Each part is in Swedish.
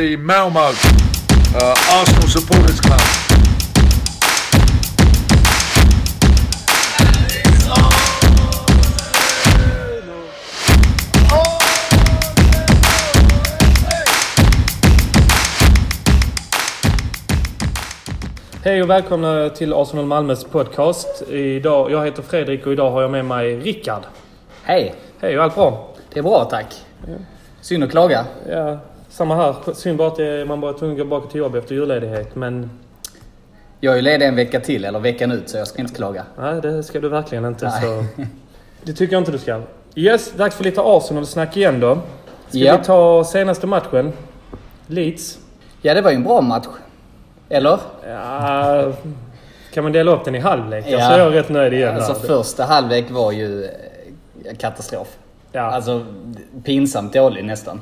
the Malmo uh, Arsenal Supporters Club. Hej och välkomna till Arsenal Malmös podcast. Idag, jag heter Fredrik och idag har jag med mig Rickard. Hej! Hej, och allt bra? Det är bra tack. Synd att klaga. Ja, samma här. Synd bara att man bara tvungen att gå tillbaka till jobb efter julledighet. Men Jag är ju ledig en vecka till, eller veckan ut, så jag ska inte klaga. nej, det ska du verkligen inte. Nej. Så. Det tycker jag inte du ska. Yes, dags för lite Arsenal-snack igen då. Ska Ja. vi ta senaste matchen? Leeds. Ja, det var ju en bra match. Eller? Ja, kan man dela upp den i halvlek? Ja. Så är jag rätt nöjd igen. Alltså första halvlek var ju eh, katastrof. ja. Alltså pinsamt dålig nästan.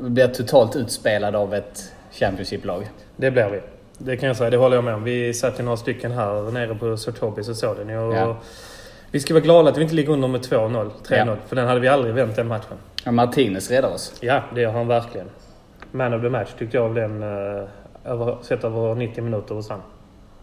Vi blev totalt utspelad av ett Championship-lag. Det blir vi. Det kan jag säga, det håller jag med om. Vi satt ju några stycken här nere på Sotopi och såg den Ja. Vi ska vara glada att vi inte ligger under med 2-0, 3-0. Ja. För den hade vi aldrig vänt den matchen. Ja, Martinez räddade oss. Ja, det gör han verkligen. Man of the match tyckte jag av den, uh, över, sett över 90 minuter hos han.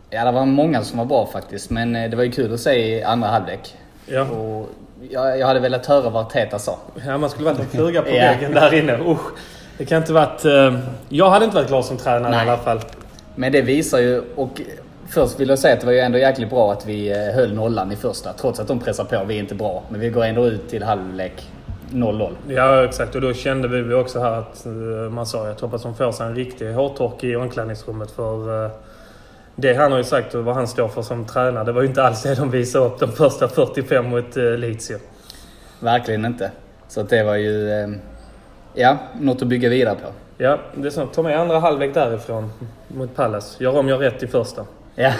Ja, det var många som var bra faktiskt, men eh, det var ju kul att se i andra halvlek. Ja. Och jag, jag hade velat höra vad Teta sa. ja, man skulle varit en fluga på väggen där inne. Usch. Det kan inte varit... eh, jag hade inte varit glad som tränare Nej. i alla fall. Men det visar ju, och först vill jag säga att det var ju ändå jäkligt bra att vi eh, höll nollan i första. Trots att de pressar på. Vi är inte bra. Men vi går ändå ut till halvlek 0-0. Ja, exakt. Och då kände vi också här att eh, man sa att hoppas de får sig en riktig hårtork i omklädningsrummet. För eh, det han har ju sagt och vad han står för som tränare, det var ju inte alls det de visade upp de första 45 mot eh, ju. Verkligen inte. Så det var ju, eh, ja, något att bygga vidare på. Ja, det är så. Ta med andra halvlek därifrån mot Palace. Gör om, gör rätt i första. Ja.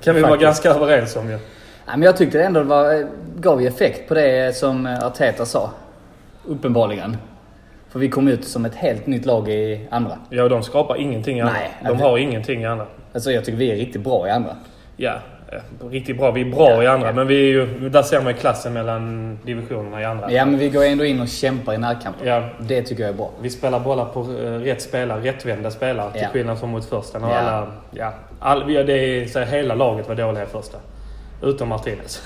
Kan vi vara ganska överens om ju. Nej, men jag tyckte ändå det var, eh, gav effekt på det som Arteta sa. Uppenbarligen. För vi kom ut som ett helt nytt lag i andra. Ja, de skapar ingenting i andra. Nej, de det- har ingenting i andra. Alltså jag tycker vi är riktigt bra i andra. Ja, eh, riktigt bra. Vi är bra Ja, i andra, ja. men vi är ju, där ser man ju klassen mellan divisionerna i andra. Ja men vi går ändå in och kämpar i närkampen. Ja. Det tycker jag är bra. Vi spelar bollar på eh, rätt spelare, rättvända spelare. Till Ja. skillnad från mot första. När Ja. alla, ja, all, vi- det är, så här, hela laget var dåliga i första. Utom Martinez.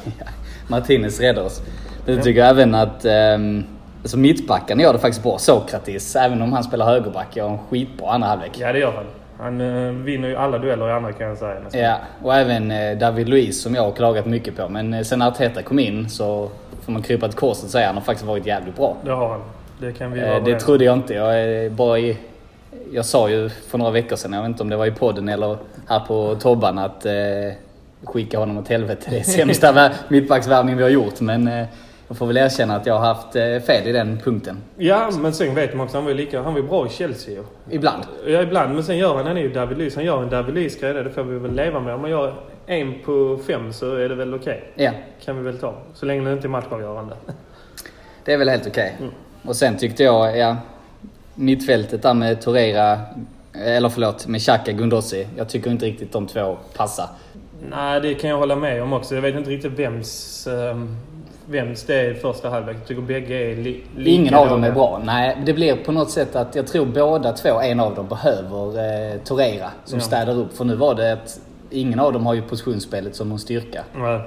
Martinez räddar oss. Jag tycker även att um, alltså mittbacken gör det faktiskt bra. Sokratis, även om han spelar högerback, gör en skitbra andra halvlek. ja, det gör han. Han eh, vinner ju alla dueller i andra kan jag säga. nästan. Ja, och även eh, David Luiz som jag har klagat mycket på. Men eh, sen Arteta kom in så får man krypa till korset och säga han har faktiskt varit jävligt bra. Det har han. Det kan vi vara det trodde jag inte. Jag, är bara i, jag sa ju för några veckor sedan, jag vet inte om det var i podden eller här på Tobban, att skicka honom åt helvete. Det är sämsta vär- mittbacksvärvning vi har gjort. Men jag får väl erkänna att jag har haft eh, fel i den punkten. Ja, men sen vet man också han var ju lika, han var bra i Chelsea. Ibland. Ja, ibland. Men sen gör han, han är ju David Luiz. Han gör en David Luiz-grej. Det får vi väl leva med. Om man gör en på fem så är det väl okej. Ja, Kan vi väl ta. Så länge det inte är matchavgörande. det är väl helt okej. Mm. Och sen tyckte jag, ja, mittfältet där med Torreira, eller förlåt, med Xhaka Gundossi. Jag tycker inte riktigt de två passar. Nej, det kan jag hålla med om också. Jag vet inte riktigt vems, ehm, vems det är i första halvlek. Jag tycker bägge är li, lika Ingen av dem är bra. Nej, det blir på något sätt att jag tror båda två, en av dem behöver eh, Torreira som Ja. städar upp. För nu var det att ingen av dem har ju positionsspelet som någon styrka. Nej.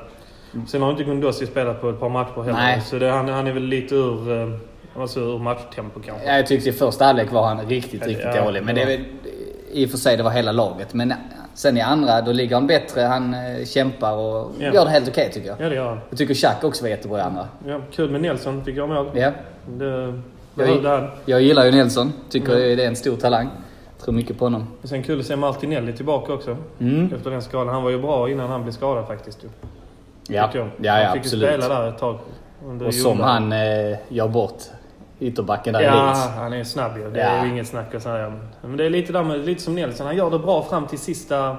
Sen har inte Gundossi spelat på ett par matcher heller. Nej. Så det, han, han är väl lite ur, eh, alltså ur matchtempo kanske. Ja, Jag tyckte i första halvlek var han riktigt, riktigt Ja, dålig. Men det i och för sig, det var hela laget. Men sen i andra, då ligger han bättre. Han eh, kämpar och Ja. gör det helt okej tycker jag. Ja, det gör han. Jag tycker Xhaka också var jättebra i andra. Ja, kul med Nelson fick jag mål. Ja. Det han. Jag gillar ju Nelson. Tycker Mm. det är en stor talang. Tror mycket på honom. Och Sen kul att se Martinelli tillbaka också. Mm. Efter den skadan. Han var ju bra innan han blev skadad faktiskt. Ja, jag. ja, ja han fick absolut. ju spela där ett tag. Och som han eh, gör bort ytterbacken där i Ja, Leeds. han är snabb ju. Det Ja. är ju inget snack att säga. Men det är lite, där med, lite som Nelson. Han gör det bra fram till sista...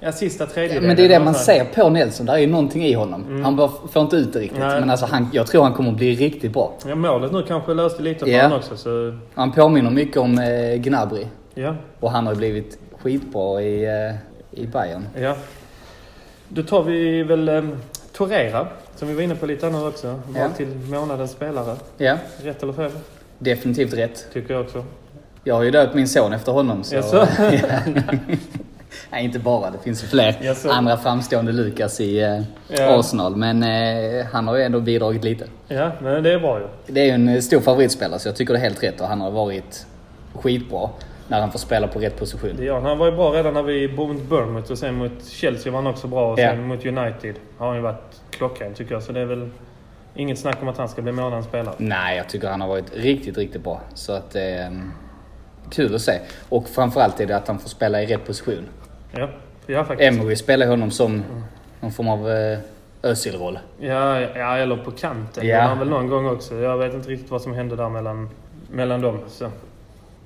Ja, sista Ja, tredjedelen. men det är det man säger. ser på Nelson. Där är ju någonting i honom. Han bara får inte ut det riktigt. Nej. Men alltså han, jag tror han kommer att bli riktigt bra. Ja, målet nu kanske löste lite för Ja. honom också. Så, Han påminner mycket om eh, Gnabry. ja, Och han har ju blivit skitbra i, eh, i Bayern. ja. Då tar vi väl um, Torera, som vi var inne på lite nu också. Val Ja. till månadens spelare. Ja, Rätt eller fel? definitivt rätt. Tycker jag också. Jag har ju döpt min son efter honom. Så... Jaså? Nej, inte bara. Det finns ju fler Jaså? andra framstående Lukas i eh, Ja. Arsenal. Men eh, han har ju ändå bidragit lite. Ja, men det är bra ju. Det är ju en eh, stor favoritspelare så jag tycker det är helt rätt och han har varit skitbra när han får spela på rätt position. Det gör han. Var ju bra redan när vi mot Bournemouth och sen mot Chelsea var han också bra. Och sen mot United har han ju varit klockren tycker jag. Så det är väl inget snack om att han ska bli månadens spelare. Nej, jag tycker han har varit riktigt, riktigt bra. Så att det är mm, kul att se. Och framförallt är det att han får spela i rätt position. Ja, ja faktiskt. Emery spelar honom som någon form av eh, Özil-roll. Ja, ja, eller på kanten. Ja. Det han väl någon gång också. Jag vet inte riktigt vad som hände där mellan, mellan dem. Så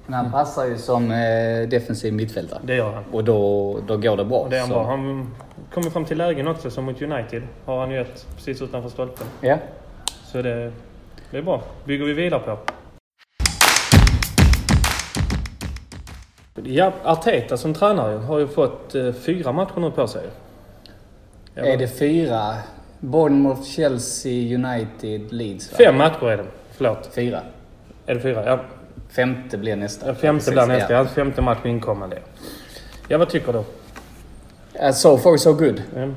Men han passar ju som eh, defensiv mittfältare. det gör han. Och då, då går det bra. Det är han Så- bra. Han kommer fram till lägen också, som mot United. Har han ju ett precis utanför stolpen. Ja. Så det, det är bra. bygger vi vidare på. Ja, Arteta som tränare har ju fått eh, fyra matcher nu på sig. Ja, Är det fyra? Bournemouth, Chelsea, United, Leeds va? Fem matcher är det. Förlåt. Fyra. Är det fyra? Ja. Femte blir nästa. Femte blir nästa. ja. Femte match inkommande. Ja, vad tycker du? Uh, So far so good. Ja,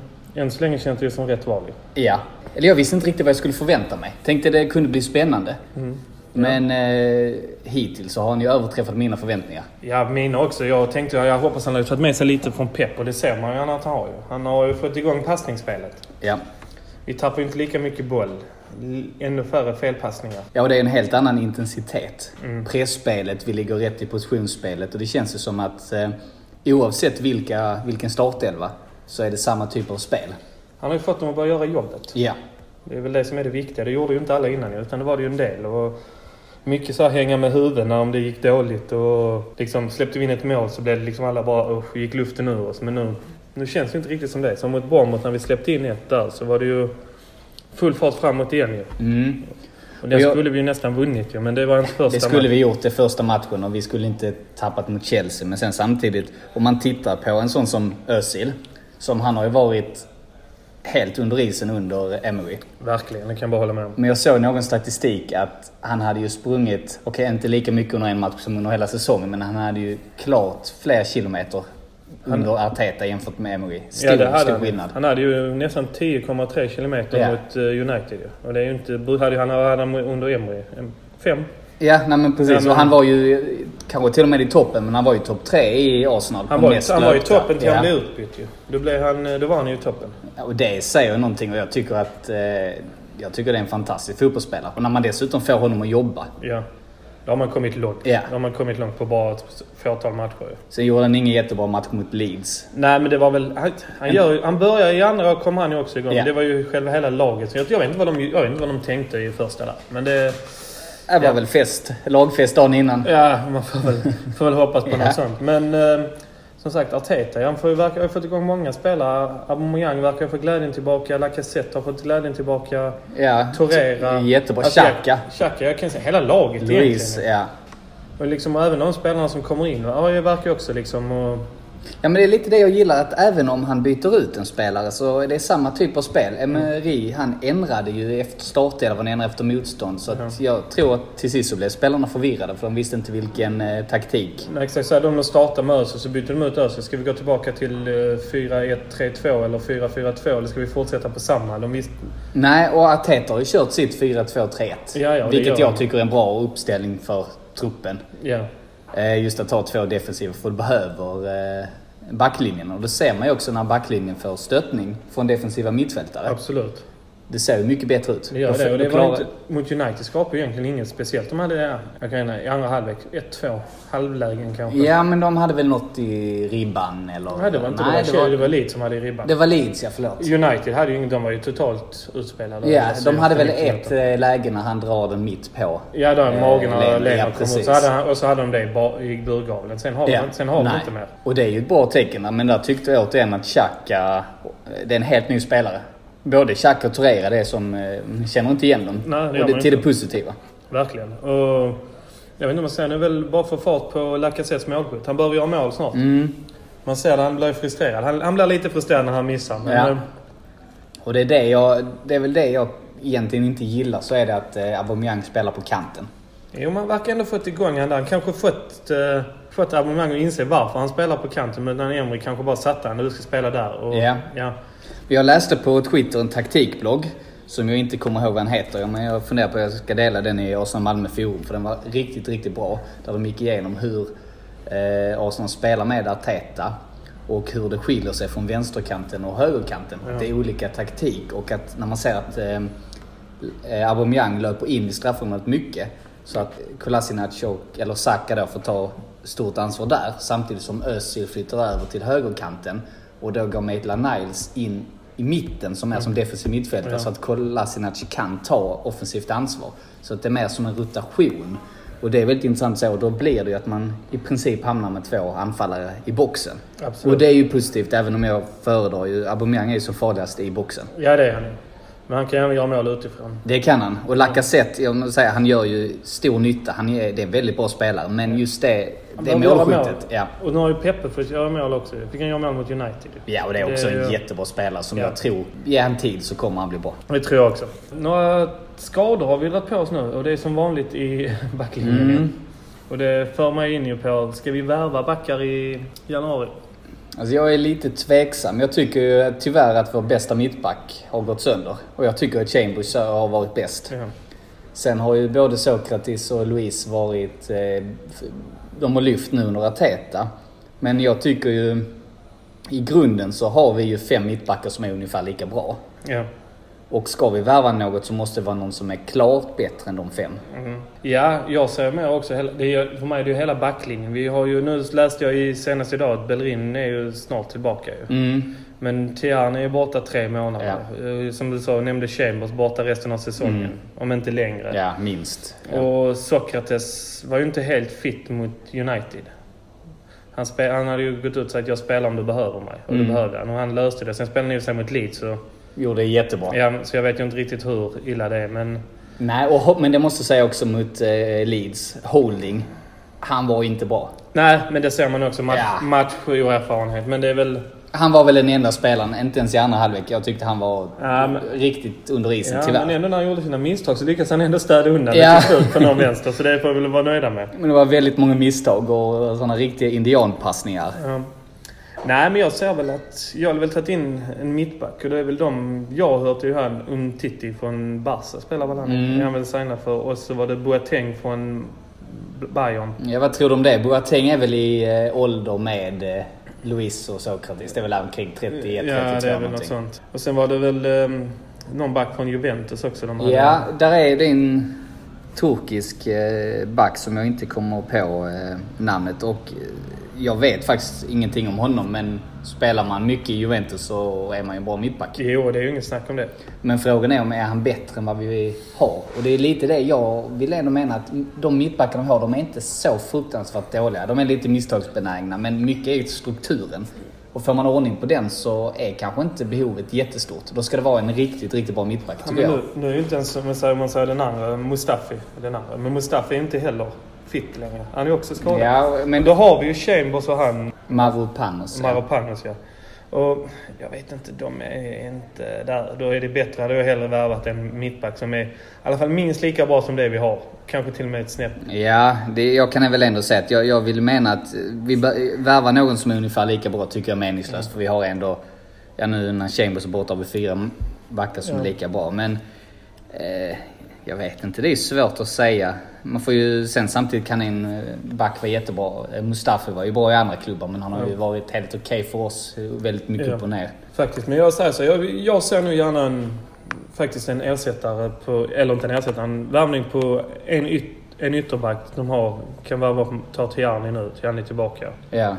Än så länge känns det ju som rätt val. Ja. Eller jag visste inte riktigt vad jag skulle förvänta mig. Tänkte det kunde bli spännande. Mm. Men eh, hittills så har han ju överträffat mina förväntningar. Ja, mina också. Jag tänkte, jag hoppas han har tagit med sig lite från Pep och det ser man ju att han har ju. Han har ju fått igång passningsspelet. Ja. Vi tappar ju inte lika mycket boll. Ännu färre felpassningar. Ja, och det är en helt annan intensitet. Mm. Pressspelet, vi ligger rätt i positionsspelet och det känns ju som att eh, oavsett vilka, vilken startelva så är det samma typ av spel. Han har ju fått dem att börja göra jobbet. Ja. Det är väl det som är det viktiga. Det gjorde ju inte alla innan utan det var det ju en del. Och mycket så här hänga med huvudet när om det gick dåligt och liksom släppte vi in ett mål så blev det liksom alla bara usch, gick luften ur oss. Men nu, nu känns det inte riktigt som det. Som mot Bournemouth när vi släppte in ett där så var det ju full fart framåt igen ju. Mm. Och den jag- skulle vi ju nästan vunnit ju, men det var inte första Det skulle matchen. vi gjort det första matchen och vi skulle inte tappat mot Chelsea. Men sen samtidigt, om man tittar på en sån som Özil, som han har ju varit helt under isen under Emery. Verkligen, det kan jag bara hålla med om. Men jag såg någon statistik att han hade ju sprungit, okej inte lika mycket under en match som under hela säsongen, men han hade ju klart fler kilometer under Arteta jämfört med Emery. Stor, Ja, det hade stor han. skillnad. Han hade ju nästan 10,3 kilometer Ja. mot eh, United ju. Och det är ju inte... Hade ju han hade han under Emery. Fem? Ja, nej men precis. Ja, men- Och han var ju kanske till och med i toppen, men han var ju topp tre i Arsenal. Han var, mest han var löpta. toppen till ja. han blev utbytt ju. Då, blev han, eh, då var han ju i toppen. Ja, Och det säger någonting och jag tycker att eh, jag tycker det är en fantastisk fotbollsspelare. Och när man dessutom får honom att jobba. Ja. Då har man kommit långt. Ja. Då har man kommit långt på bara ett fåtal matcher. Sen gjorde han ingen jättebra match mot Leeds. Nej men det var väl... Han, han, gör, han börjar i andra och kom han ju också igång. Ja. Det var ju själva hela laget. Så jag, jag, vet inte vad de, jag vet inte vad de tänkte i första där. Men det... Det var Ja. väl fest, lagfest dagen innan. Ja, man får väl, får väl hoppas på Ja. något sånt. Men eh, som sagt, Arteta, han får ju, verkar, har fått igång många spelare. Aubameyang verkar ha fått glädjen tillbaka. Lacazette har fått glädjen tillbaka. Ja, Torreira. Jättebra. Alltså, Xhaka. Xhaka, jag kan säga hela laget Luis, egentligen. ja. Och liksom även de spelarna som kommer in. Ja, jag verkar också liksom... Och, Ja men det är lite det jag gillar att även om han byter ut en spelare så är det samma typ av spel. Emery han ändrade ju efter startelvan, ändrade efter motstånd. Så att jag tror att till sist så blev spelarna förvirrade för de visste inte vilken eh, taktik. nej, exakt så här, de startar med Özil så byter de ut Özil. Ska vi gå tillbaka till eh, 4-1-3-2 eller 4-4-2 eller ska vi fortsätta på samma? De visste, Nej, och Arteta har ju kört sitt 4-2-3-1. Ja, ja, vilket jag tycker är en bra uppställning för truppen. ja. Eh, just att ha två defensiva för du behöver eh, backlinjen. Och det ser man ju också när backlinjen får stöttning från defensiva mittfältare. Absolut. Det ser ju mycket bättre ut. Det gör det. Och det var inte, mot United skapade ju egentligen inget speciellt. De hade det, jag kan i andra halvlek, ett, två halvlägen kanske. Ja, men de hade väl något i ribban eller? Nej, det var inte Nej, det. Var, det var Leeds som hade i ribban. det var Leeds, ja förlåt. United hade ju inget, de var ju totalt utspelade. Ja, de hade väl efter 90 ett minuter. eh, läge när han drar den mitt på. Ja, där eh, magen och Len- Lena ja, kom ut. precis. Så hade han, och så hade de det i, burgaveln. Sen har, Ja, de, sen har de inte mer. Och det är ju ett bra tecken. Men där tyckte jag återigen att Xhaka, det är en helt ny spelare. Både Xhaka och Torreira, det som, eh, känner inte igen dem. Nej, det och det, till det positiva. Verkligen. Och jag vet inte vad man säger. Nu är väl bara få fart på Lacazettes målskytt. Han behöver göra mål snart. Mm. Man ser det, han blir frustrerad. Han, han blir lite frustrerad när han missar. Men, Ja. eh, Och det är, det, jag, det är väl det jag egentligen inte gillar, så är det att eh, Aubameyang spelar på kanten. Jo, man verkar ändå fått igång han där. Han kanske fått, uh, fått Aubameyang att inse varför han spelar på kanten. Men Emery kanske bara satte han. Du ska spela där. Och, Ja. ja. Jag läste på Twitter en taktikblogg som jag inte kommer ihåg vad den heter. Men jag funderar på att jag ska dela den i Arsenal Malmö forum för den var riktigt, riktigt bra. Där de gick igenom hur eh, Arsenal spelar med Arteta och hur det skiljer sig från vänsterkanten och högerkanten. Ja. Det är olika taktik och att när man ser att eh, eh, Aubameyang löper in i straffområdet mycket så att Kolasinac och, eller Saka då får ta stort ansvar där samtidigt som Özil flyttar över till högerkanten och då går Maitland Niles in i mitten som är som defensiv mittfältare Ja. så att Kolasinac kan ta offensivt ansvar. Så att det är mer som en rotation. Och det är väldigt intressant så. Då blir det ju att man i princip hamnar med två anfallare i boxen. Absolut. Och det är ju positivt även om jag föredrar ju, Aubameyang är ju så farligast i boxen. ja, det är han. Men han kan även göra mål utifrån. Det kan han. Och Lacazette, jag måste säga, han gör ju stor nytta. Han är, det är en väldigt bra spelare. Men just det, det behöver göra målskyttet. mål. Ja. Och nu har ju Peppe fått göra mål också. Fick han göra mål mot United. ja, och det är också Det är en ju- jättebra spelare som Ja. jag tror, ge han tid så kommer han bli bra. Det tror jag också. Några skador har vi dragit på oss nu och det är som vanligt i backlinjen. Mm. Och det för mig in ju på, ska vi värva backar i januari? Alltså jag är lite tveksam. Jag tycker ju tyvärr att vår bästa mittback har gått sönder. Och jag tycker att Chambers har varit bäst. Ja. Sen har ju både Sokratis och Luis varit... Eh, de har lyft nu under Arteta. Men jag tycker ju... I grunden så har vi ju fem mittbackar som är ungefär lika bra. Ja. Och ska vi värva något så måste det vara någon som är klart bättre än de fem. Mm. Ja, jag ser med också. Det är, för mig är det ju hela backlinjen. Vi har ju, nu läste jag i senast idag att Bellerin är ju snart tillbaka ju. Mm. Men Tian är ju borta tre månader. Eh, Som du sa, nämnde Chambers borta resten av säsongen. Mm. Om inte längre. Ja, minst. Ja. Och Sokrates var ju inte helt fit mot United. Han, spe, han hade ju gått ut och sagt jag spelar om du behöver mig. Och Mm. det behövde han. Och han löste det. Sen spelade han ju sig mot Leeds. Så, Gjorde det jättebra. ja, så jag vet ju inte riktigt hur illa det är. Men Nej, och, men det måste jag säga också mot eh, Leeds. Holding. Han var inte bra. Nej, men det ser man också. Match, Ja. match och erfarenhet. Men det är väl... Han var väl den enda spelaren, inte ens i andra halvlek. Jag tyckte han var Ja, men- riktigt under isen, Ja, tyvärr. men ändå när han gjorde sina misstag så lyckades han ändå städa undan Ja. till slut på någon vänster. Så det får vi väl vara nöjda med. Men det var väldigt många misstag och sådana riktiga indianpassningar. Ja. Nej, men jag ser väl att jag har väl tagit in en mittback och det är väl de jag har hört ju han Umtiti från Barca spelar väl han. Mm. Han väl signad för. Och så var det Boateng från Bayern. Ja, vad tror du om det? Boateng är väl i eh, ålder med eh, Luis och Sokratis. Det är väl omkring 31, 32 Ja, det är väl något sånt. Och sen var det väl um, någon back från Juventus också. De hade. Ja, där är en turkisk eh, back som jag inte kommer på eh, namnet och eh, jag vet faktiskt ingenting om honom men spelar man mycket i Juventus så är man ju en bra mittback. Jo, det är ju inget snack om det. Men frågan är om är han bättre än vad vi har? Och det är lite det jag vill ändå mena att de mittbackarna vi har, de är inte så fruktansvärt dåliga. De är lite misstagsbenägna men mycket är ju strukturen. Och får man ordning på den så är kanske inte behovet jättestort. Då ska det vara en riktigt, riktigt bra mittback Ja, tycker jag. nu, nu är ju inte ens, om man säger, om man säger den andra, Mustafi. Den andra. Men Mustafi är inte heller fit längre. Han är också skadad. Ja, men då har vi ju Chambers och han, Mavropanos. ja. Maropanos ja. Och jag vet inte, de är inte där. Då är det bättre. Hade jag hellre värvat en mittback som är i alla fall minst lika bra som det vi har. Kanske till och med ett snäpp. Ja, det, jag kan väl ändå säga att jag, jag vill mena att vi bör- värva någon som är ungefär lika bra tycker jag är meningslöst. För vi har ändå, ja nu när Chambers är borta har vi fyra backar som Ja. är lika bra. Men eh, jag vet inte, det är svårt att säga. Man får ju, sen samtidigt kan en eh, back vara jättebra. Eh, Mustafi var ju bra i andra klubbar men han har ju Ja. varit helt okej för oss. eh, Väldigt mycket Ja. upp och ner. Faktiskt. Men jag säger så. Jag, jag ser nu gärna en, faktiskt en ersättare på, eller inte en ersättare, en värvning på en, yt, en ytterback de har. Kan vara ta Tiani nu, Tiani tillbaka. Ja.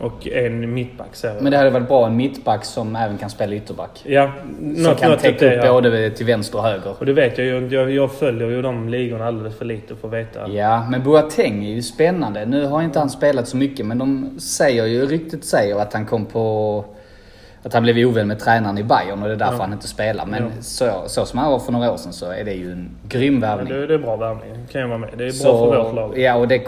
Och en mittback jag. Men det hade varit bra en mittback som även kan spela ytterback. Ja, Som något, kan något åt täcka det, upp ja. både till vänster och höger. Och det vet jag ju. Jag, jag följer ju de ligorna alldeles för lite för att veta. Ja, men Boateng är ju spännande. Nu har inte han spelat så mycket, men de säger ju, ryktet säger att han kom på... Att han blev ovän med tränaren i Bayern och det är därför Ja. han inte spelar. Men Ja. så, så som han var för några år sedan så är det ju en grym värvning. det, det är bra värvning. kan jag vara med. Det är bra Så- för vårt lag. Ja, och det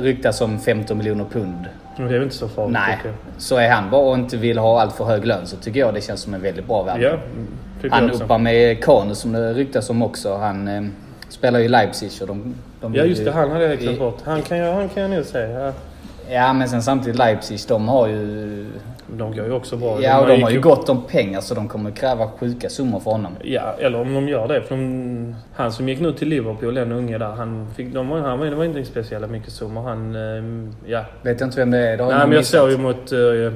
ryktas om 15 miljoner pund. Det är väl inte så farligt Nej, så är han bara och inte vill ha allt för hög lön så tycker jag det känns som en väldigt bra värvning. Ja, Han uppar med Kanu som det ryktas om också. Han, eh, Spelar ju Leipzig och de... de Ja just det, han hade jag glömt bort. Han kan jag, han kan jag nog säga. Ja. Ja men sen samtidigt Leipzig, de har ju... De går ju också bra. Ja och de har ju gick gott om pengar så de kommer kräva sjuka summor för honom. Ja, eller om de gör det. För de, han som gick nu till Liverpool, den unge där, han fick, de, han, det var inte speciellt mycket summor. Han, eh, ja. Vet jag inte vem det är. Det har Nej men jag missat. såg ju mot uh,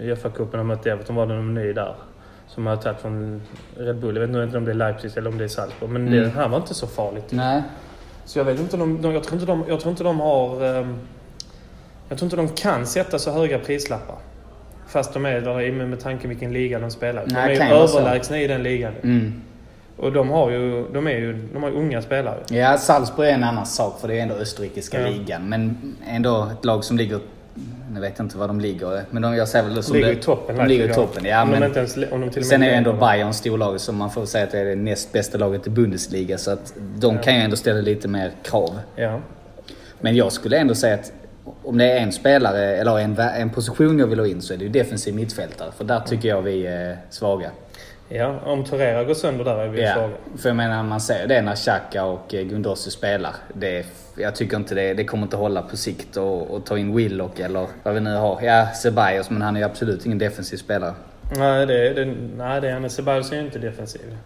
Uefa-cupen och mot Everton var det någon ny där. Som hade tagit från Red Bull. Jag vet inte om det är Leipzig eller om det är Salzburg. Men det, Mm. han var inte så farligt. Nej. Så jag vet inte de, de, jag tror inte de, jag tror inte de har... ehm, jag tror inte de kan sätta så höga prislappar. Fast de är där i- med, med tanke vilken liga de spelar. Nej, de är ju överlägsna i den ligan. Mm. Och de har ju, de är ju, de har ju unga spelare. Ja, Salzburg är en annan sak för det är ändå österrikiska Ja. ligan. Men ändå ett lag som ligger... Nu vet jag inte var de ligger. Men de, jag säger väl det De som ligger i toppen. De ligger i toppen, ja. om, de Men inte ens, om de till sen är ju ändå. Bayern storlaget så man får säga att det är det näst bästa laget i Bundesliga. Så att de Ja. kan ju ändå ställa lite mer krav. Ja. Men jag skulle ändå säga att om det är en spelare eller en, en position jag vill ha in så är det ju defensiv mittfältare. För där tycker jag vi är svaga. ja, om Torreira går sönder där är vi Ja, svaga. för jag menar man ser det när Xhaka och eh, Gundossi spelar. Det, jag tycker inte det, det kommer inte hålla på sikt och, och ta in Willock eller vad vi nu har. Ja, Ceballos men han är ju absolut ingen defensiv spelare. Nej, det, det, nej, det är han. Ceballos är ju inte defensiv.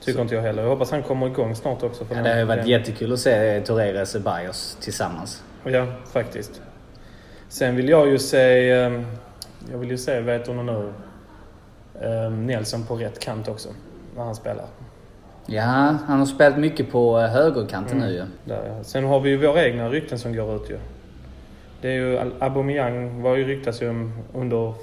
Tycker Så. inte jag heller. Jag hoppas han kommer igång snart också. För Ja, det har ju varit jättekul att se Torreira och Ceballos tillsammans. Ja, faktiskt. Sen vill jag ju se... ehm, Jag vill ju se, vet hon nu, ehm, Nelson på rätt kant också. När han spelar. Ja, han har spelat mycket på eh, högerkanten Mm. nu ju. Där. Sen har vi ju våra egna rykten som går ut ju. Det är ju Aubameyang var ju ryktas ju under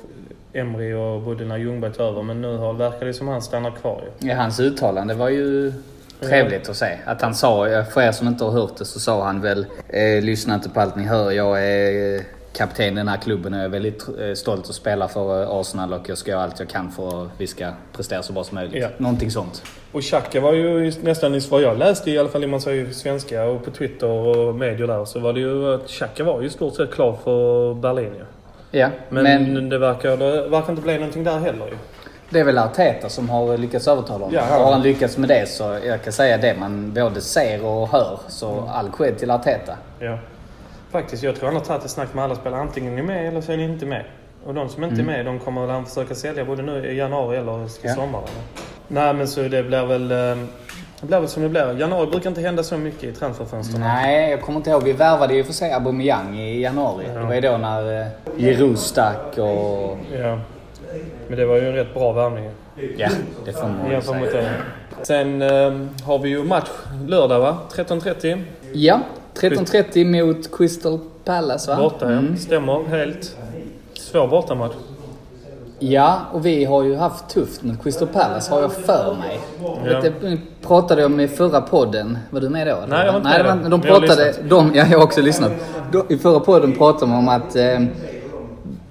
Emry och både när Ljungberg tog över. Men nu har, verkar det som han stannar kvar ju. Ja, hans uttalande var ju trevligt att se. Att han sa, för er som inte har hört det så sa han väl eh, Lyssna inte på allt ni hör. Jag är eh, kapten i den här klubben och jag är väldigt eh, stolt att spela för eh, Arsenal och jag ska göra allt jag kan för att vi ska prestera så bra som möjligt. Ja. Någonting sånt. Och Xhaka var ju i- nästan, i vad jag läste i alla fall, man säger svenska och på Twitter och medier där, så var det ju att Xhaka var ju i stort sett klar för Berlin ju. Ja, Men, men, det, verkar, det verkar inte bli någonting där heller ju. det är väl Arteta som har lyckats övertala honom. Ja, ja. Har han lyckats med det så jag kan säga det man både ser och hör. Så all cred till Arteta. Ja. Faktiskt, jag tror han har tagit ett snack med alla spelare. Antingen är ni med eller så är ni inte med. Och de som inte Mm. är med, de kommer väl han försöka sälja både nu i januari eller i Ja. sommar. Nej, men så det blir väl... eh, Det blir väl som det blir. Januari brukar inte hända så mycket i transferfönstren. Nej, jag kommer inte ihåg. Vi värvade ju för sig Aubameyang i januari. Ja. Det var ju då när eh, Giroud stack och... Ja. Men det var ju en rätt bra värvning. Ja, det får man Jämfört säga. Sen eh, har vi ju match lördag va? 13.30. Ja, 13.30 mot Crystal Palace va? Borta ja. Mm. Stämmer helt. Svår bortamatch. Ja, och vi har ju haft tufft mot Crystal Palace har jag för mig. Ja. Det pratade jag om i förra podden. Var du med då? Nej, jag var inte Nej, med de jag pratade... lyssnat. De, ja, jag har också lyssnat. De, I förra podden pratade de om att eh,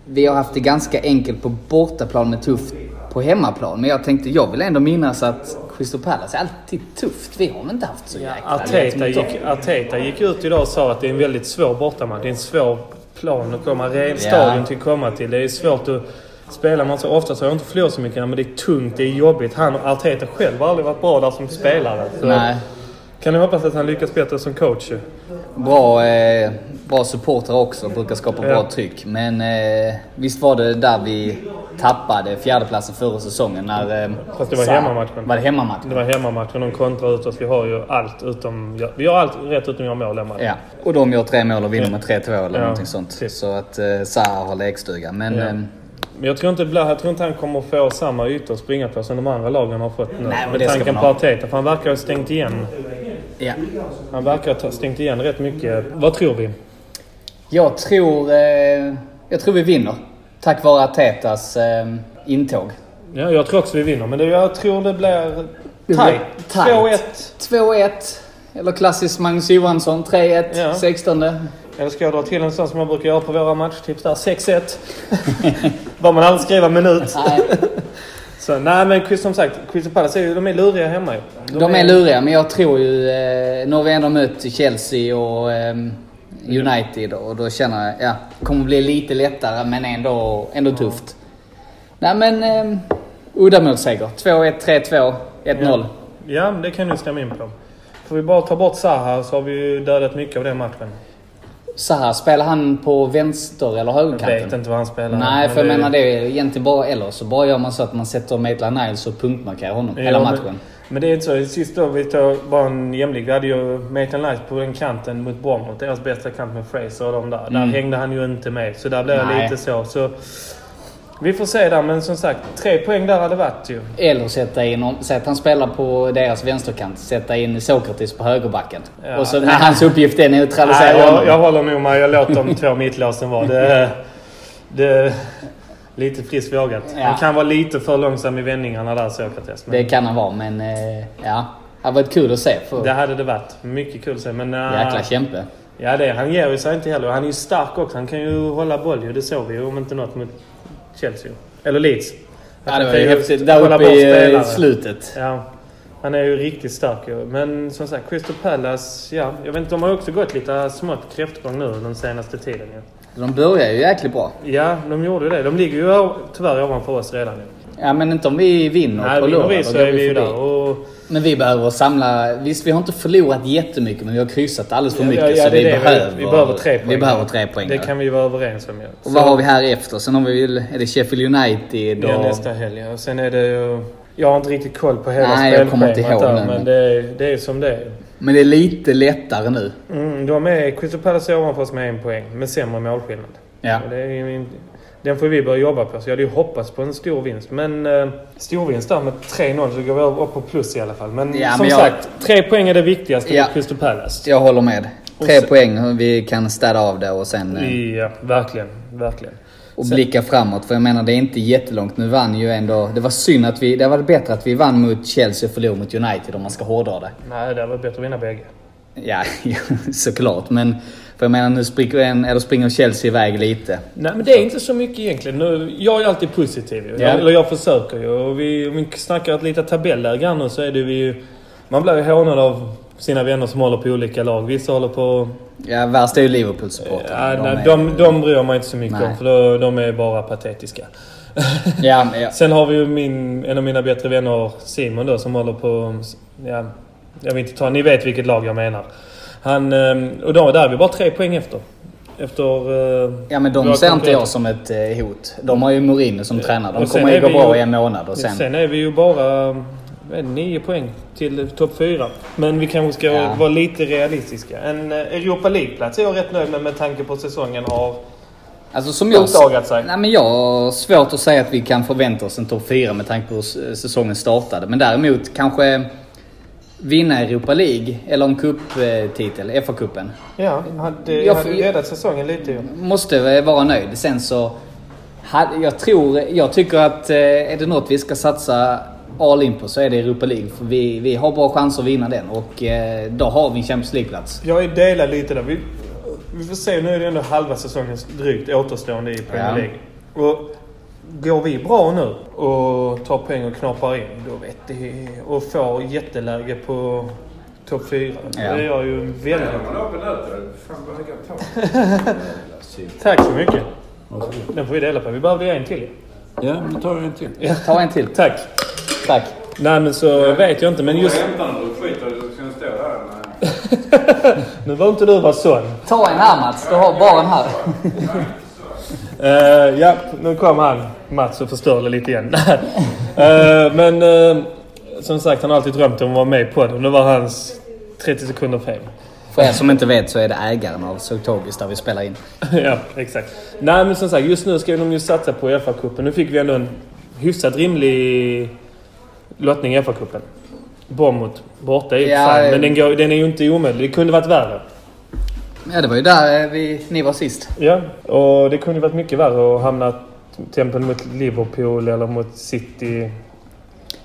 vi har haft det ganska enkelt på bortaplan men tufft på hemmaplan. Men jag tänkte, jag vill ändå minnas att Crystal Palace är alltid tufft. Vi har inte haft så jäkla lätt Arteta gick, Arteta gick ut idag och sa att det är en väldigt svår bortamatch. Det är en svår plan att komma, ren stadion till att komma till. Det är svårt att spela. Man så ofta så har jag inte förlorat så mycket men det är tungt, det är jobbigt. Han och Arteta själv har aldrig varit bra där som spelare. Så Nej. Kan ni hoppas att han lyckas bättre som coach. Bra, eh, bra supportrar också, brukar skapa bra tryck. Men eh, visst var det där vi tappade fjärdeplatsen förra säsongen när... Eh, Fast det var Sa- hemmamatchen. Var det hemmamatchen? Det var hemmamatchen. De kontrar ut oss. Vi har ju allt utom... Vi har allt rätt utom att göra mål hemma. Ja, och de gör tre mål och vinner med 3-2 eller Ja, någonting sånt. typ. Så att eh, Zaha har lekstuga. Men Ja. eh, Men jag tror, inte, blir- jag tror inte han kommer få samma ytor att springa på som de andra lagen har fått nu. Nej, med tanken på. Arteta. För han verkar ha stängt igen. ja. Han verkar ha stängt igen rätt mycket. Vad tror vi? Jag tror... Eh, jag tror vi vinner. Tack vare Artetas eh, intåg. Ja, jag tror också vi vinner. Men det, jag tror det blir tajt. blir tajt. 2-1. 2-1. Eller klassisk Magnus Johansson. 3-1. Ja. 16. Eller ska jag dra till en sån som jag brukar göra på våra matchtips där. 6-1. Vad man aldrig skriva minut. Nej, Så, nej men som sagt, Crystal Palace är ju, de är luriga hemma ju. de är luriga, men jag tror ju... Eh, nu har vi ändå mött Chelsea och eh, United och då känner jag, ja, det kommer bli lite lättare men ändå, ändå tufft. Nej men, eh, uddamålsseger. 2-1, 3-2, 1-0. Ja, men det kan du stämma in på. får vi bara ta bort Zaha så har vi ju dödat mycket av den matchen. Här, spelar han på vänster eller Jag högerkanten? vet inte vad han spelar. Nej, för jag Men menar det är egentligen bara eller så bara gör man så att man sätter Maitland Niles och punktmarkerar honom Ja, hela matchen. Men det är inte så. Sist då, vi tar bara en jämlik. Vi hade ju Maitland Nice på den kanten mot Bournemouth. Deras bästa kant med Fraser och de där. Där Mm. hängde han ju inte med. Så där blev det lite så. så. Vi får se där, men som sagt. Tre poäng där hade varit ju. Eller sätta in, säg att han spelar på deras vänsterkant, sätta in Sokratis på högerbacken. Ja. Och så när hans uppgift är neutralisera Nej, jag, honom. jag håller nog med. Jag låter de två mittlåsen vara. Det, det, lite friskt vågat. Ja. Han kan vara lite för långsam i vändningarna där, Sokrates. Men Det kan han vara, men eh, ja. Det har varit kul att se. För det hade det varit. Mycket kul att se. Men, äh, jäkla kämpe. Ja, det, han ger ju sig inte heller. Han är ju stark också. Han kan ju hålla boll ju. Det såg vi ju om inte något mot Chelsea. Eller Leeds. Ja, det var ju häftigt. Där uppe bort i eh, slutet. Ja. Han är ju riktigt stark ju. Men som sagt, Crystal Palace, ja. Jag vet inte, de har också gått lite smått kräftgång nu den senaste tiden ju. De börjar ju jäkligt bra. Ja, de gjorde ju det. De ligger ju tyvärr ovanför oss redan nu. Ja, men inte om vi vinner Nej, på vinner vi så är vi ju där. Och, Men vi behöver samla... Visst, vi har inte förlorat jättemycket, men vi har kryssat alldeles för Ja, mycket. ja, ja, så det vi det. Behöver, vi behöver tre poäng. Vi behöver tre poäng. det ja. kan vi vara överens om ju. Och vad har vi här efter? Sen har vi. Är det Sheffield United och... Ja, nästa helg. ja. Och sen är det ju... Jag har inte riktigt koll på hela spelschemat där, men- det är, det är som det är. Men det är lite lättare nu. Mm, de är... Crystal Palace är ovanför oss med en poäng. Med sämre målskillnad. Ja. Och det är den får vi börja jobba på. Så jag hade ju hoppats på en stor vinst. Men eh, stor vinst där med 3-0 så går vi upp på plus i alla fall. Men Ja, som men jag- sagt, tre poäng är det viktigaste Ja. mot Crystal Palace. Jag håller med. Tre sen- poäng. Vi kan städa av det och sen... eh, Ja, verkligen. Verkligen. Och blicka framåt. För jag menar, det är inte jättelångt. Nu vann ju ändå... Det var synd att vi... Det var bättre att vi vann mot Chelsea och förlorade mot United om man ska hårdra det. Nej, det hade varit bättre att vinna bägge. Ja, såklart. Men... För jag menar, nu springer, en, eller springer Chelsea iväg lite. Nej men det är inte så mycket egentligen. Nu, jag är alltid positiv ju. Ja. Jag, eller jag försöker ju. Och vi, om vi snackar ett litet tabelläge nu så är det vi ju... Man blir ju hånad av sina vänner som håller på olika lag. Vissa håller på... Ja, värst är ju Liverpool-supportrarna. Ja, nej, är- de, de bryr man inte så mycket Nej. om för då, de är bara patetiska. Ja, ja. Sen har vi ju min, en av mina bättre vänner Simon då som håller på... Ja, jag vill inte ta... Ni vet vilket lag jag menar. Han... eh, Och då, där är vi bara tre poäng efter. Efter... eh, ja, men de ser inte jag som ett eh, hot. De har ju Mourinho som tränare. De kommer ju gå bra i en månad och sen... Sen är vi ju bara nio poäng till topp fyra. Men vi kanske ska Ja. vara lite realistiska. En eh, Europa League-plats är jag rätt nöjd med med tanke på säsongen har Alltså som jag... sig. Nej men jag har svårt att säga att vi kan förvänta oss en topp 4 med tanke på hur s- säsongen startade. Men däremot kanske vinna Europa League eller en cuptitel, FA-cupen. Ja, hade, Jag- hade ju räddat säsongen lite ju. Måste vara nöjd. Sen så... Jag tror... Jag tycker att eh, är det något vi ska satsa all in på så är det Europa League. För vi, vi har bra chanser att vinna den och eh, då har vi en Champions League-plats. Jag är delad lite där. Vi, vi får se, nu är det ändå halva säsongen drygt återstående i Premier Ja. League. Och går vi bra nu och tar poäng och knoppar in, då vet det, och får jätteläge på topp fyra. Ja. Det är jag ju väldigt... Kan ta. Tack så mycket. Den får vi dela på. Vi behövde ju en till. Ja, nu tar jag en till. Ta en till. Tack. Tack. Nej men så vet jag inte men just... Nu var inte du vara sån. Ta en här Mats. Du har bara en här. Uh, ja, nu kom han. Mats och förstörde lite igen. uh, men uh, som sagt han har alltid drömt om att vara med på det. Nu var hans 30 sekunder fel. För er som inte vet så är det ägaren av Sogtogis där vi spelar in. ja, exakt. Nej men som sagt just nu ska de ju satsa på FA-cupen. Nu fick vi ändå en hyfsat rimlig lottning i FA-cupen. Bournemouth borta i Ja, eh. Men den, går, den är ju inte omöjlig. Det kunde varit värre. Ja, det var ju där eh, vi, ni var sist. Ja, och det kunde varit mycket värre att hamna till exempel mot Liverpool eller mot City.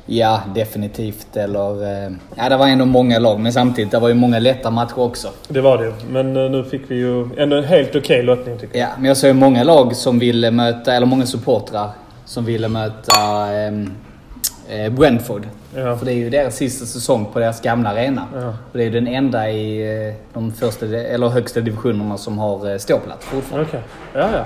Ja, definitivt. Eller... eh, Ja, det var ändå många lag, men samtidigt det var ju många lätta matcher också. Det var det. Men eh, nu fick vi ju ändå en helt okej lottning tycker jag. Ja, men jag såg ju många lag som ville möta, eller många supportrar som ville möta ehm, eh, Brentford. Ja. För det är ju deras sista säsong på deras gamla arena. Ja. Och det är ju den enda i eh, de första, eller högsta divisionerna som har eh, ståplats fortfarande. Okej. Ja, ja.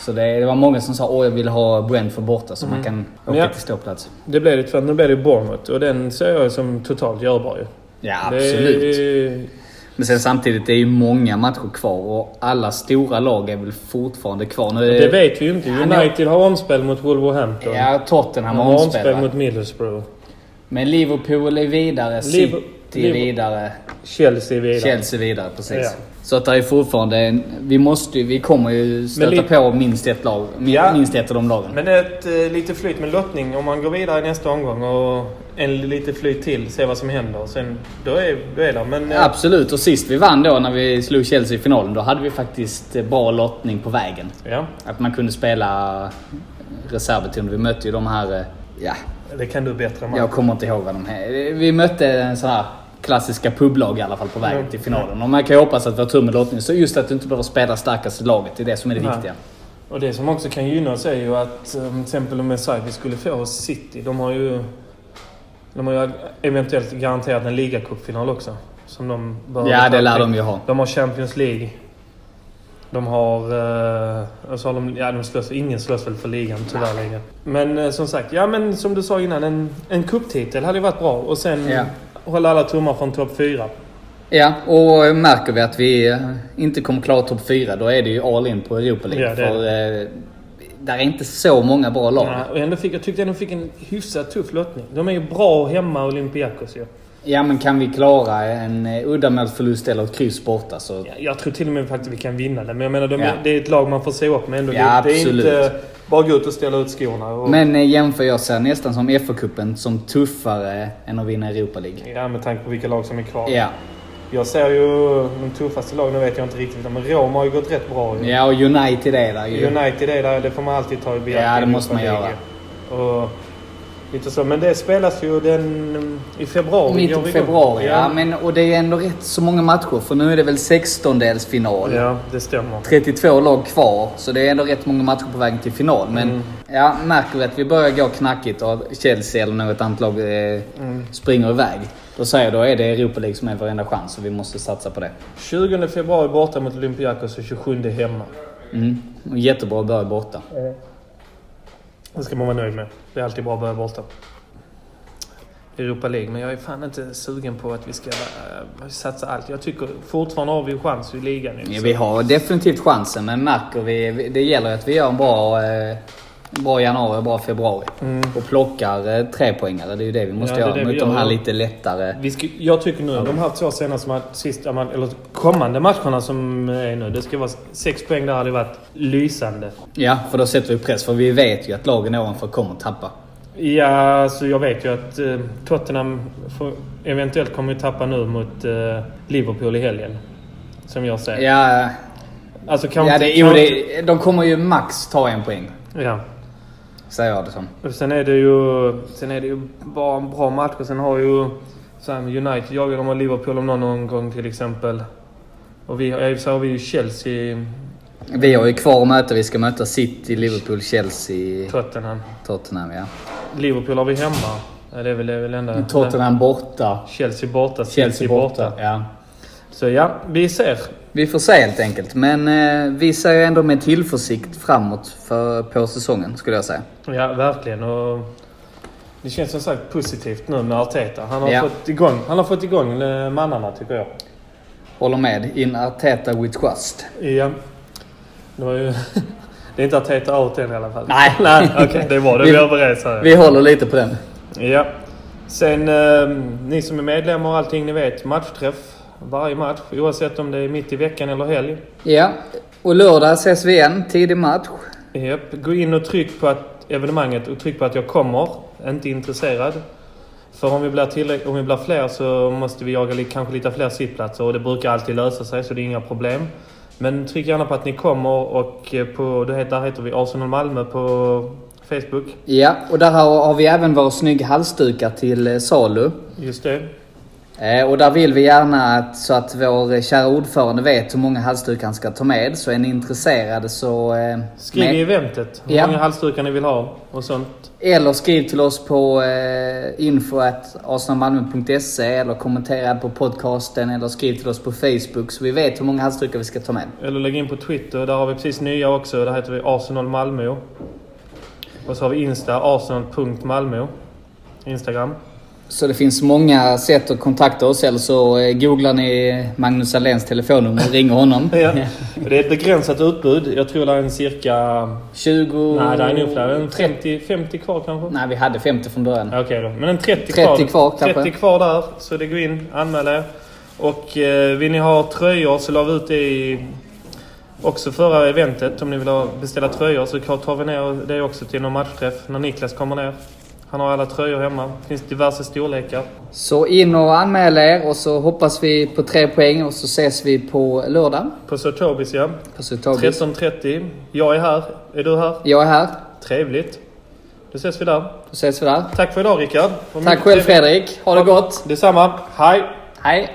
Så det, det var många som sa åh jag vill ha Brentford borta så man kan åka Mm. Ja. till ståplats. Det blev det för nu blev det Bournemouth och den ser jag som totalt görbar ju. Ja, Det absolut. är- Men sen samtidigt, det är ju många matcher kvar och alla stora lag är väl fortfarande kvar. Nu är Det vet vi ju inte. United har omspel mot Wolverhampton. Ja, Tottenham har har omspel. omspel va? mot Middlesbrough. Men Liverpool är vidare, Liver- City vidare, Chelsea vidare. Chelsea vidare. Precis. Ja. Så att det är fortfarande... En, vi måste vi kommer ju stöta li- på minst ett lag. Ja. Minst ett av de lagen. Men ett, eh, lite flyt med lottning. Om man går vidare i nästa omgång och en lite flyt till, se vad som händer. Sen, då är, då är det. Men eh, Absolut. Och sist vi vann då när vi slog Chelsea i finalen, då hade vi faktiskt eh, bra lottning på vägen. ja, Att man kunde spela reservbeton. Vi mötte ju de här... Ja, det kan du bättre än jag kommer inte ihåg vad de är. Vi mötte en sån här klassiska publag i alla fall på vägen Mm. till finalen. Och man kan ju hoppas att vi har tur med lottningen. Så just att du inte behöver spela starkaste laget, det är det som är det Nej. viktiga. Och det som också kan gynna oss är ju att eh, till exempel om Messiah skulle få City. De har ju... De har ju eventuellt garanterat en ligacupfinal också. Som de bör Ja, det lär de ju ha. De har Champions League. De har... Eh, så har de, ja, de slåss, ingen slåss väl för ligan tyvärr längre. Men eh, som sagt, ja men som du sa innan, en, en kupptitel hade ju varit bra. Och sen Ja. Hålla alla tummar från topp fyra. Ja, och märker vi att vi eh, inte kommer klara topp 4, då är det ju all in på Europa League. Ja, för eh, där är inte så många bra lag. Ja, och ändå fick, jag tyckte ändå fick en hyfsat tuff lottning. De är ju bra hemma, Olympiakos ju. Ja, men kan vi klara en eh, uddamålsförlust eller ett kryss borta så... Ja, Jag tror till och med faktiskt vi kan vinna det. Men jag menar, de, Ja. det är ett lag man får se upp med ändå. Ja, det, det är absolut. inte bara gå ut och ställa ut skorna. Och, Men eh, jämför jag ser nästan som FA-cupen som tuffare än att vinna Europa League. Ja, med tanke på vilka lag som är kvar. Ja. Jag ser ju de tuffaste lagen, nu vet jag inte riktigt. Men Roma har ju gått rätt bra. ju. Ja, och United är där ju. United är där, det får man alltid ta i beaktande. Ja, det måste man göra. Och lite så. Men det spelas ju den i februari. Mitt i februari, ja. Men, och det är ändå rätt så många matcher. För nu är det väl 16-delsfinal. Ja, det stämmer. 32 lag kvar, så det är ändå rätt många matcher på vägen till final. Men Mm. ja, märker vi att vi börjar gå knackigt och Chelsea eller något annat lag eh, Mm. springer iväg. Då säger jag då är det Europa League som är vår enda chans och vi måste satsa på det. 20 februari borta mot Olympiakos och 27 hemma. Mm. Jättebra börja borta. Det ska man vara nöjd med. Det är alltid bra att börja borta. Europa League, men jag är fan inte sugen på att vi ska äh, satsa allt. Jag tycker fortfarande har vi en chans i ligan nu. Ja, vi har definitivt chansen, men märker vi... Det gäller att vi gör en bra, eh, bra januari och bra februari. Och plockar eh, tre poängare. Det är ju det vi måste Mm. Ja, det göra det mot de här lite lättare... Vi ska, jag tycker nu, de här två senaste, ma- sista, ma- eller kommande matcherna som är nu. Det ska vara sex poäng där hade varit lysande. Ja, för då sätter vi press. För vi vet ju att lagen ovanför kommer tappa. Ja, så jag vet ju att eh, Tottenham får, eventuellt kommer att tappa nu mot eh, Liverpool i helgen. Som jag ser. Ja, Alltså kan ja inte- det, jo, det, de kommer ju max ta en poäng. Ja. Säger jag det som. Och sen är det ju, sen är det ju bara en bra match. Och sen har ju här, United jagar de har Liverpool om någon, någon gång till exempel. Och vi, har- så har vi ju Chelsea, Vi har ju kvar att möta. Vi ska möta City, Liverpool, Chelsea, Tottenham. Tottenham ja. Liverpool har vi hemma. Ja, det är väl det väl enda... Tottenham borta. Chelsea borta, City Chelsea borta. Ja. Så ja, vi ser. Vi får se helt enkelt. Men eh, vi ser ändå med tillförsikt framåt för, på säsongen skulle jag säga. Ja, verkligen. Och det känns som sagt positivt nu med Arteta. Han har, Ja. fått, igång, han har fått igång eh, mannarna tycker jag. Håller med. In Arteta with trust. Ja. Det var ju... Det är inte Arteta out än i alla fall. Nej. Nej, okej. det var det. Vi- Vi överens här. Vi håller lite på den. Ja. Sen, eh, ni som är medlemmar och allting, ni vet. Matchträff. Varje match. Oavsett om det är mitt i veckan eller helg. Ja. Och lördag ses vi igen. Tidig match. Japp. Gå in och tryck på att evenemanget och tryck på att jag kommer. Inte intresserad. För om vi blir, tillräck- om vi blir fler så måste vi jaga li- kanske lite fler sittplatser och det brukar alltid lösa sig så det är inga problem. Men tryck gärna på att ni kommer och eh, på, det heter, där heter vi Arsenal Malmö på Facebook. Ja, och där har, har vi även våra snygga halsdukar till eh, salu. Just det. Eh, och där vill vi gärna att, så att vår kära ordförande vet hur många halsdukar han ska ta med. Så är ni intresserade så... Eh, Skriv med- i eventet hur Ja. många halsdukar ni vill ha och sånt. Eller skriv till oss på eh, info.arsenalmalmo.se eller kommentera på podcasten eller skriv till oss på Facebook så vi vet hur många halsdukar vi ska ta med. Eller lägg in på Twitter. Där har vi precis nya också. Där heter vi Arsenal Malmö. Och så har vi Insta, arsenal.malmö. Instagram. Så det finns många sätt att kontakta oss eller så eh, googlar ni Magnus Alléns telefonnummer och ringer honom. Ja. Det är ett begränsat utbud. Jag tror det är en cirka... 20... Nej, det är nog fler. En 30, 50 kvar kanske? Nej, vi hade 50 från början. Ja, Okej då. Men en 30, 30 kvar, kanske. 30 kvar där. Så det går in, anmäl er. Och eh, vill ni ha tröjor så la vi ut det i också förra eventet. Om ni vill beställa tröjor så tar vi ner det också till någon matchträff när Niklas kommer ner. Han har alla tröjor hemma. Det finns diverse storlekar. Så in och anmäl er och så hoppas vi på tre poäng och så ses vi på lördag. På Sotobis ja. På Sotobis. 13.30. Jag är här. Är du här? Jag är här. Trevligt. Då ses vi där. Då ses vi där. Tack för idag Rickard. Tack själv Fredrik. Ha det gott. Detsamma. Hej! Hej.